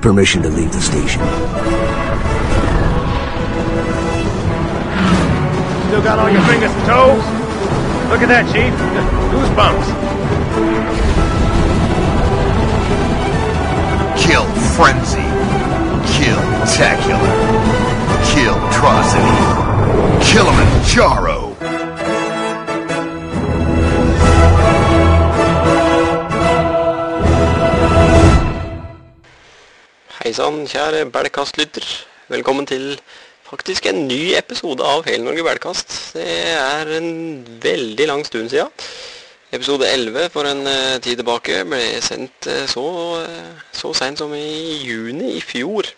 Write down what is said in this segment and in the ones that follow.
Permission to leave the station. Still got all your fingers and toes? Look at that, Chief. Goosebumps. Kill Frenzy. Kill Tacular. Kill Atrocity. Kilimanjaro. Sann, kjære Bælkast-lytter. Velkommen til faktisk en ny episode av Hele Norge Bælkast. Det er en veldig lang stund siden. Episode 11 for en eh, tid tilbake ble sendt eh, så, uh, så seint som i juni i fjor.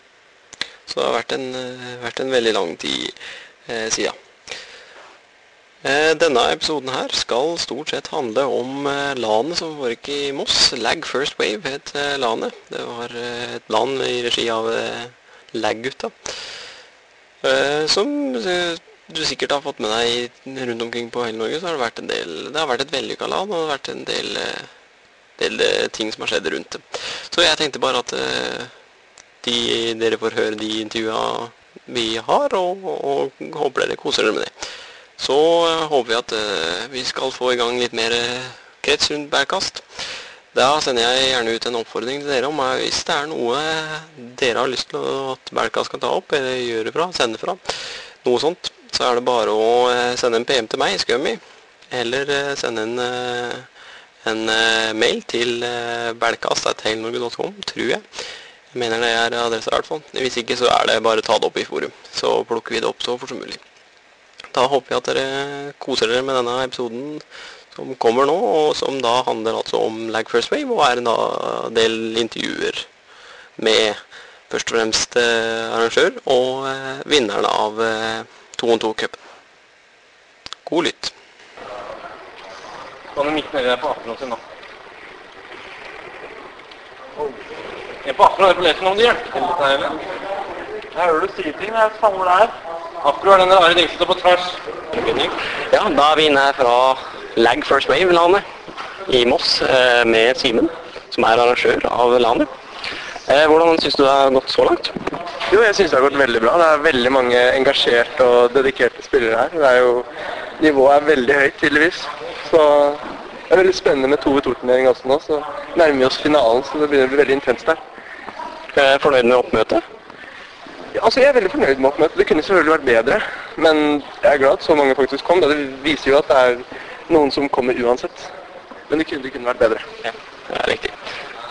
Så det har vært en, eh, vært en veldig lang tid uh, siden. Eh, Denne episoden her skal stort sett handle om eh, LAN-et som foregikk i Moss. Lag First Wave het eh, LAN-et. Det var et LAN i regi av Lag-gutta. Som du sikkert har fått med deg rundt omkring på hele Norge, så har det vært en del Det har vært et vellykka LAN, og det har vært en del, del ting som har skjedd rundt det. Så jeg tenkte bare at de, dere får høre de intervjua vi har, og, og håper dere koser dere med det. Så eh, håper vi at eh, vi skal få i gang litt mer eh, krets rundt bærkast. Da sender jeg gjerne ut en oppfordring til dere om hvis det er noe dere har lyst til at bærkast skal ta opp, eller gjøre fra, sende fra, noe sånt, så er det bare å sende en PM til meg, Skummy, eller sende en, en mail til uh, tror jeg. Jeg mener det er adressa i hvert fall. Hvis ikke så er det bare å ta det opp i forum, så plukker vi det opp så fort som mulig. Da håper jeg at dere koser dere med denne episoden som kommer nå, og som da handler altså om Lag First Wave, og er en del intervjuer med først og fremst eh, arrangør og eh, vinneren av eh, 2-on-2-cupen. God lytt. Kan du midt nedi der på apen sin, da? En på apen er på lesen om det hjelper til her, eller? Jeg hører du sier ting, det er samme det er. Er den dingsen som på tvers. Ja, da er vi inne fra Lag First Wave-landet i Moss eh, med Simen, som er arrangør av landet. Eh, hvordan syns du det har gått så langt? Jo, jeg synes det har gått veldig bra. Det er veldig mange engasjerte og dedikerte spillere her. Det er jo, nivået er veldig høyt, tydeligvis. Så det er veldig spennende med 2v2-turnering også nå. Så nærmer vi oss finalen, så det blir veldig intenst her. Eh, fornøyd med oppmøtet? Altså, jeg er veldig fornøyd med oppmøtet. Det kunne selvfølgelig vært bedre. Men jeg er glad at så mange faktisk kom. Det viser jo at det er noen som kommer uansett. Men det kunne, det kunne vært bedre. Ja, det er riktig.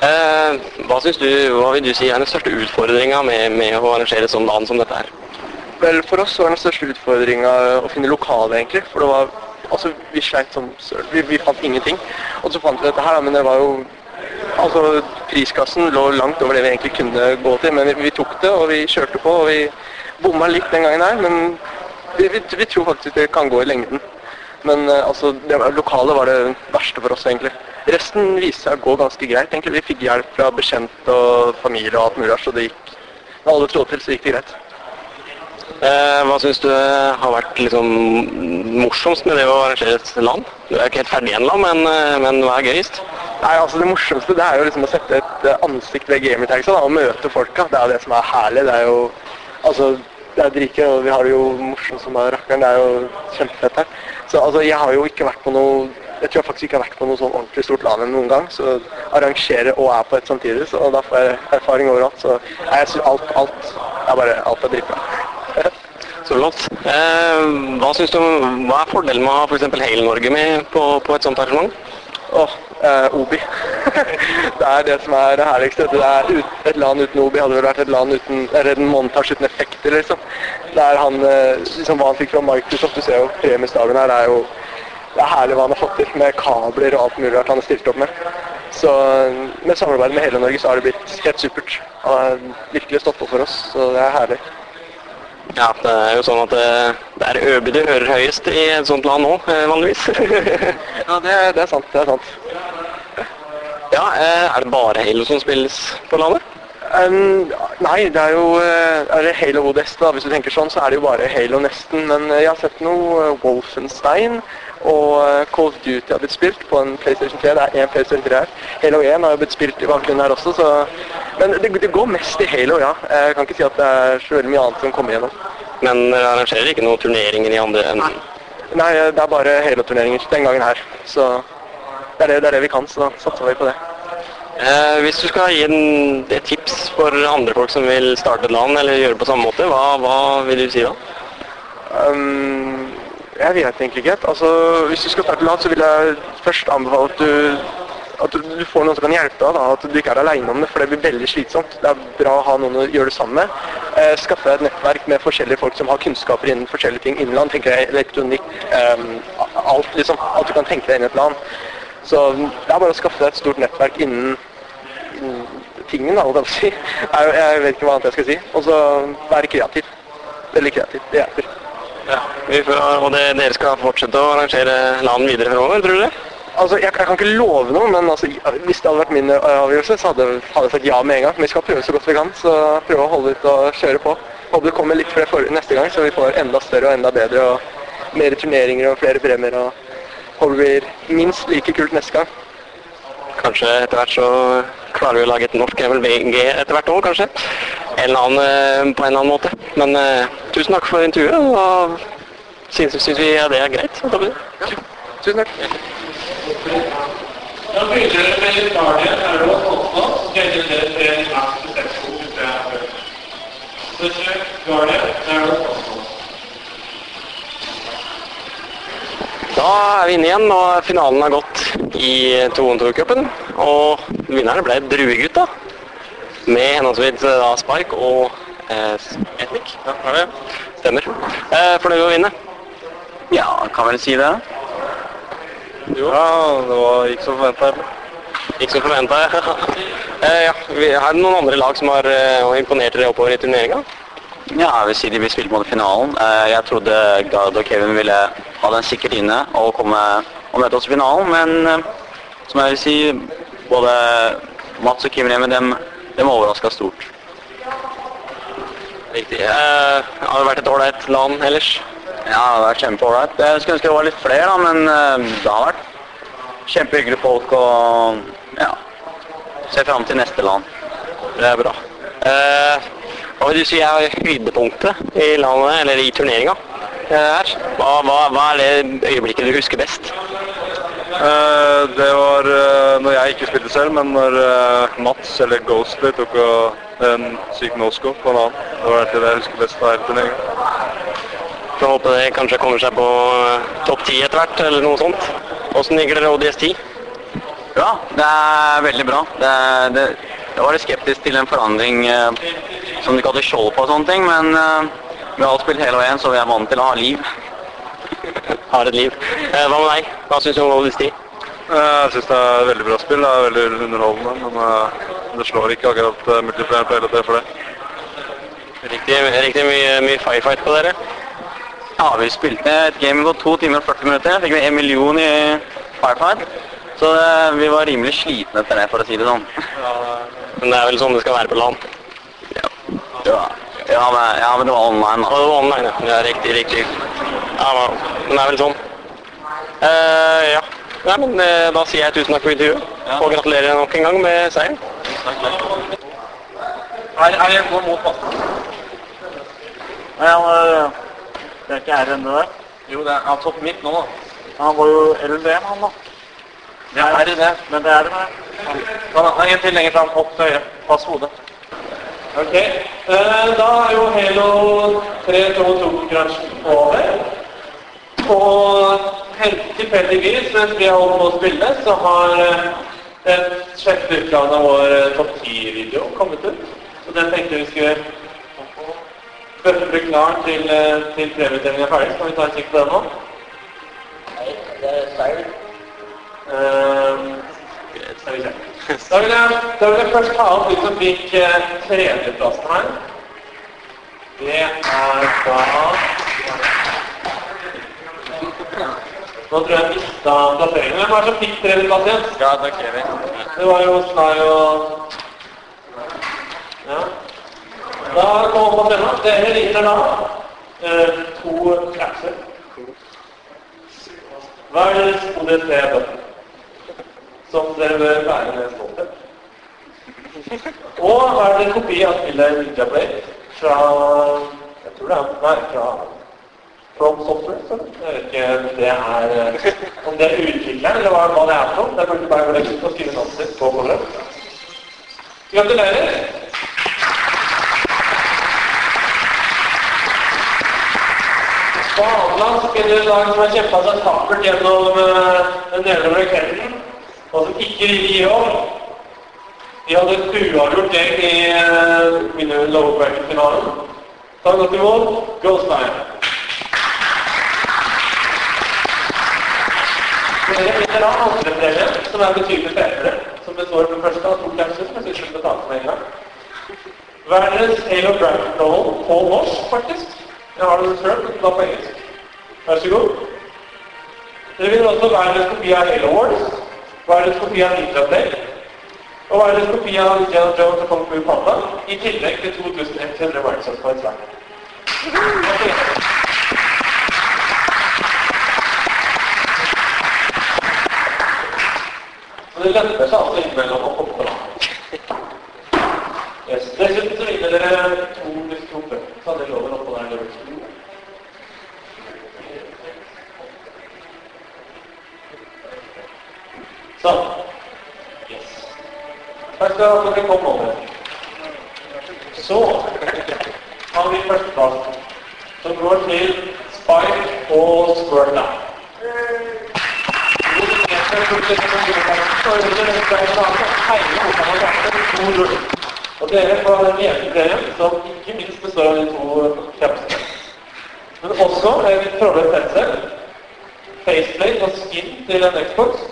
Eh, hva, synes du, hva vil du si er den største utfordringa med, med å arrangere et sånt land som dette her? Vel, for oss var den største utfordringa å finne lokale, egentlig. For det var Altså, vi sleit som søren. Vi, vi fant ingenting. Og så fant vi dette her, da, men det var jo Altså, priskassen lå langt over det vi egentlig kunne gå til, men vi, vi tok det, og vi kjørte på, og vi bomma litt den gangen her, men vi, vi, vi tror faktisk det kan gå i lengden. Men eh, altså, det lokale var det verste for oss, egentlig. Resten viste seg å gå ganske greit, egentlig. Vi fikk hjelp fra bekjent og familie og alt mulig, så det gikk Når alle trådte til, så gikk det greit. Eh, hva syns du har vært liksom morsomst med det å arrangere et land? Du er ikke helt ferdig ennå, men, eh, men hva er gøyest? Nei, altså Det morsomste det er jo liksom å sette et eh, ansikt ved gamertagsa og møte folka. Det er jo det som er herlig. Det er jo altså, det er dritgøy, og vi har det jo morsomt som bare rakkeren. Det er jo kjempefett her. Så altså, jeg har jo ikke vært på noe jeg tror jeg faktisk ikke har vært på noe sånn ordentlig stort land noen gang. Så arrangere og er på et samtidig, så da får jeg erfaring overalt. Så nei, jeg synes alt, alt er bare alt er dritbra. Så flott. Eh, hva synes du, hva er fordelen med å ha f.eks. hele Norge med på, på et sånt arrangement? Åh, eh, Obi. det er det som er det herligste. Det er ut, et land uten Obi hadde vel vært et land uten, eller en montasje uten effekter, liksom. Det er han, eh, liksom hva han fikk fra Microsoft, du ser jo premiestaben her, det er jo det er herlig hva han har fått til med kabler og alt mulig rart han har stilt opp med. Så eh, med samarbeidet med hele Norge så har det blitt helt supert. Han har virkelig stått på for oss, så det er herlig. Ja, det er jo sånn at det, det er Øby du hører høyest i et sånt land nå, eh, vanligvis. Ja, det, det er sant, det er sant. ja, eh, er det bare Halo som spilles på landet? Um, nei, det er jo eh, er det Halo Odest da, hvis du tenker sånn, så er det jo bare Halo nesten. Men jeg har sett noe Wolfenstein og Call of Duty har blitt spilt på en PlayStation 3. Det er én PlayStation 3 her. Halo 1 har jo blitt spilt i bakgrunnen her også, så Men det, det går mest i Halo, ja. Jeg kan ikke si at det er så veldig mye annet som kommer igjennom. Men dere arrangerer ikke noen turneringer i andre enden? Nei, det er bare Halo-turneringer den gangen her. Så det er det, det er det vi kan, så da satser vi på det. Eh, hvis du skal gi en, et tips for andre folk som vil starte et land eller gjøre det på samme måte, hva, hva vil du si da? Um, jeg vet egentlig ikke. Altså, hvis du skal starte land, så vil jeg først anbefale at du, at du, får noen som kan hjelpe deg. Da. At du ikke er alene om det, for det blir veldig slitsomt. Det er bra å ha noen å gjøre det sammen med. Eh, skaffe deg et nettverk med forskjellige folk som har kunnskaper innen forskjellige ting. Innenland, tenker jeg, elektronikk, eh, alt liksom. At du kan tenke deg inn i et land. Så det er bare å skaffe deg et stort nettverk innen, innen tingen, da, holdt jeg si. Jeg, jeg vet ikke hva annet jeg skal si. Og så være kreativ. Veldig kreativ. Det hjelper. Ja. Får, og det, dere skal fortsette å arrangere LAN videre fremover, tror du det? Altså, jeg, jeg kan ikke love noe, men altså, hvis det hadde vært min ø, avgjørelse, så hadde, hadde jeg sagt ja med en gang. Men vi skal prøve så godt vi kan, så prøve å holde ut og kjøre på. Håper det kommer litt flere for, neste gang, så vi får enda større og enda bedre og mer turneringer og flere premier. og Håper det blir minst like kult neste gang. Kanskje etter hvert så klarer vi å lage et norsk MLBG etter hvert òg, kanskje. En eller annen, eh, på en eller annen måte. Men uh, tusen takk for intervjuet, og syns, syns vi det er greit. si. Tusen takk. Da begynner det med litt Guardian, er det å påstå, så det til seks ord, hvis det er før. Så Guardian, er det å påstå. Da er vi inne igjen, og finalen har gått i 2-2-cupen. Og vinnerne ble Druegutta, med henholdsvis eh, Spark og eh, Etnik. Ja, er det? Stemmer. Eh, fornøyd med å vinne? Ja, kan vel si det. Ja, det var ikke som forventa. Ikke som forventa. eh, ja, vi det noen andre lag som har eh, imponert dere oppover i turneringa? Ja, jeg vil si de vil spille mot finalen. Eh, Jeg trodde Gard og Kevin ville ha den sikkert inne og komme og møte oss i finalen, men eh, som jeg vil si, både Mats og Kim Remi, dem, dem overraska stort. Riktig. Eh, har det vært et ålreit land ellers? Ja, det har vært kjempeålreit. Jeg skulle ønske det var litt flere, da, men eh, det har vært kjempehyggelige folk og ja, ser fram til neste land. Det er bra. Eh, hva vil du si er høydepunktet i landet, eller i turneringa eh, her? Hva, hva, hva er det øyeblikket du husker best? Eh, det var eh, når jeg ikke spilte selv, men når Mats, eller Ghostly, tok en syk no-scope på en annen. Det var egentlig det jeg husker best av hele turneringen. Får håpe det kanskje kommer seg på eh, topp 10 etter hvert, eller noe sånt. Åssen ligger dere ODS 10? Ja, det er veldig bra. Det, det, jeg var litt skeptisk til en forandring eh, som de hadde skjold på og sånne ting, men eh, vi har alt spilt hele veien, så vi er vant til å ha liv. Har et liv. Eh, hva med deg? Hva syns du om ODS 10? Eh, Jeg syns det er et veldig bra spill. Det er veldig underholdende, men eh, det slår ikke akkurat uh, multiplayer på LT for det. Riktig, riktig mye, mye firefight på dere. Ja, vi spilte et game på to timer og 40 minutter. Fikk vi en million i firefight. Så det, vi var rimelig slitne etter det, for å si det sånn. Men det er vel sånn det skal være på land. Ja, ja, men, ja men det var online, da. Ja, det var online, ja. ja. Riktig, riktig. Ja, men men det er vel sånn. Uh, ja. Nei, men uh, da sier jeg tusen takk for intervjuet. Og gratulerer nok en gang med seieren. Er, er jeg går mot passen. Ja, men... er, det er ikke R ennå der. Jo, det er han topp midt nå, da. Han var jo LDM, han da. Det er det. Men det er det med. Han er en til lenger fram, opp til høyre. Pass hodet. Ok, eh, da er jo Halo 3-2-2-krasjen over. Og helt tilfeldigvis, mens vi har holdt på å spille, så har eh, et sjette utgave av vår eh, topp 10-video kommet ut. Så den tenkte vi skulle bøffe klar til, eh, til premietellingen er ferdig. Skal vi ta en kikk på den nå? Nei, skal vi se. Da vil, jeg, da vil jeg først ta opp de som fikk eh, tredjeplassen her. Det er da Nå tror jeg jeg mista plasseringen. Hvem er det som fikk tredjeplass igjen? Ja, det er Kevin. Det var jo Snai og Ja. Da kommer vi på Det er vinner da eh, to capser. Hva er deres ODC-button? Som dere bør være med stolthet. Og hva er det en kopi av spillet Ninja Blade fra Jeg tror det er Nei, fra From Software. Så. Jeg vet ikke om det er eh, om det er utvikleren, eller hva, det er for noe. Det burde bare ut og skrive navnet sitt på coveret. Gratulerer! Badeland spiller et lag som har kjempa seg tappert gjennom uh, den nedover kvelden, og som ikke vil gi opp. De hadde et uavgjort gjeng i mine minne lower bracket-finalen. Ta godt imot Goldstein. Dere vinner da andre premie, som er betydelig bedre, som består for første av to klasser, som jeg vi skal ta med en gang. Verdens Halo Bracket Novel på norsk, faktisk. Jeg har det sjøl, men da på engelsk. Vær så god. Dere vil også verdens kopi av Halo Wars, deres kopi av Ninja og og deres kopi av Indiana Jones og Kong Fu Panda, i tillegg til 2100 Microsoft Points hver. Så det lønner seg altså innimellom å komme på landet. Yes. Dessuten så vinner dere to pluss to bøker. Så hadde loven oppå der. Dere. Sånn. Yes. Takk skal dere komme over. Så har vi førsteplassen, som går til Spike og Squirta. Og dere får en hjelpepremie som ikke minst består av de to kjempeste. Men også en trådløs pensel, faceplate og skin til en Xbox,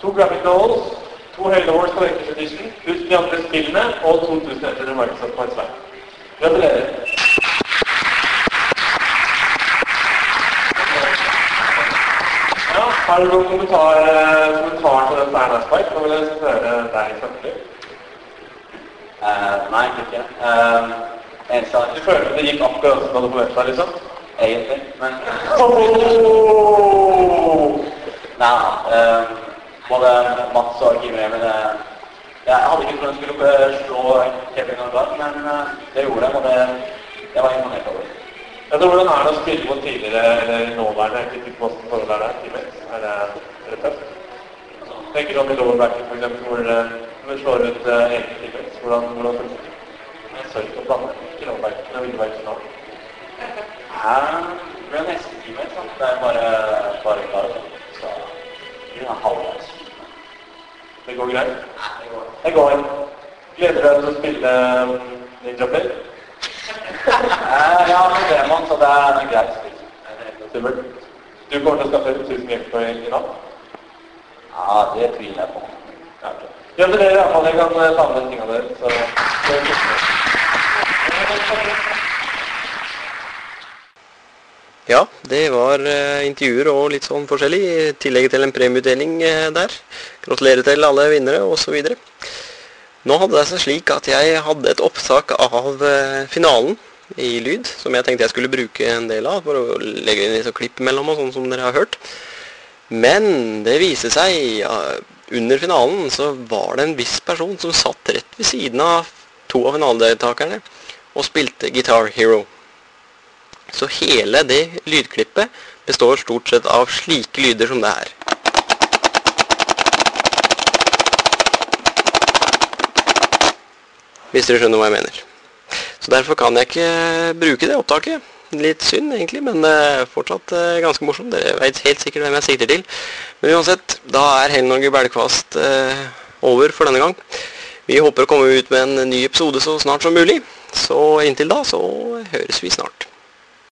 to graphic novels, to hele Wars Collector's Edition, pluss de andre spillene og 2000 etter Microsoft Points hver. Gratulerer. Har du noen kommentar, kommentar til dette her, Spike? Nå vil jeg høre deg samtidig. Uh, nei, ikke. Uh, eneste Du følte det gikk akkurat som du hadde forventa, liksom? egentlig, men Oh! Nei, eh, både Mats og Kim Remen eh, Jeg hadde ikke trodd jeg skulle eh, slå Kevin og Dag, men eh, det gjorde de, og det, det var imponert over. Ja, det, hvordan er det å spille mot tidligere eller nåværende? Hvordan forholdet er der. Er det, er det tøft? Tenker du om i lower f.eks. hvor vi slår ut uh, egne teammates? Hvordan, hvordan føles det? Jeg sørger for å blande. Ikke lower det men jeg vil være finalen. Jeg ble nesten teammate, sant? Det er bare, bare klar og sånn. Så vi er halvveis. Det går greit? Det går. Gleder du deg til å spille um, Ninja Play? Eh, ja, med demon, så det er en grei spill. Supert. Du kommer til å skaffe 1000 hjelpepoeng i natt? Ja, det tviler jeg på. Ja, ok. Gratulerer i hvert fall. Jeg kan eh, ta med tingene deres. Så så er det koselig. Ja, det var eh, intervjuer og litt sånn forskjellig, i tillegg til en premieutdeling eh, der. Gratulerer til alle vinnere, osv. Nå hadde det seg slik at jeg hadde et opptak av eh, finalen i lyd, som jeg tenkte jeg skulle bruke en del av, for å legge inn litt klipp mellom og sånn som dere har hørt. Men det viste seg, under finalen så var det en viss person som satt rett ved siden av to av finaledeltakerne og spilte Guitar Hero. Så hele det lydklippet består stort sett av slike lyder som det her. Hvis dere skjønner hva jeg mener. Så derfor kan jeg ikke bruke det opptaket. Litt synd egentlig, men eh, fortsatt eh, ganske morsomt. Dere vet helt sikkert hvem jeg sikter til. Men uansett, da er Hele-Norge Bælkvast eh, over for denne gang. Vi håper å komme ut med en ny episode så snart som mulig. Så inntil da så høres vi snart.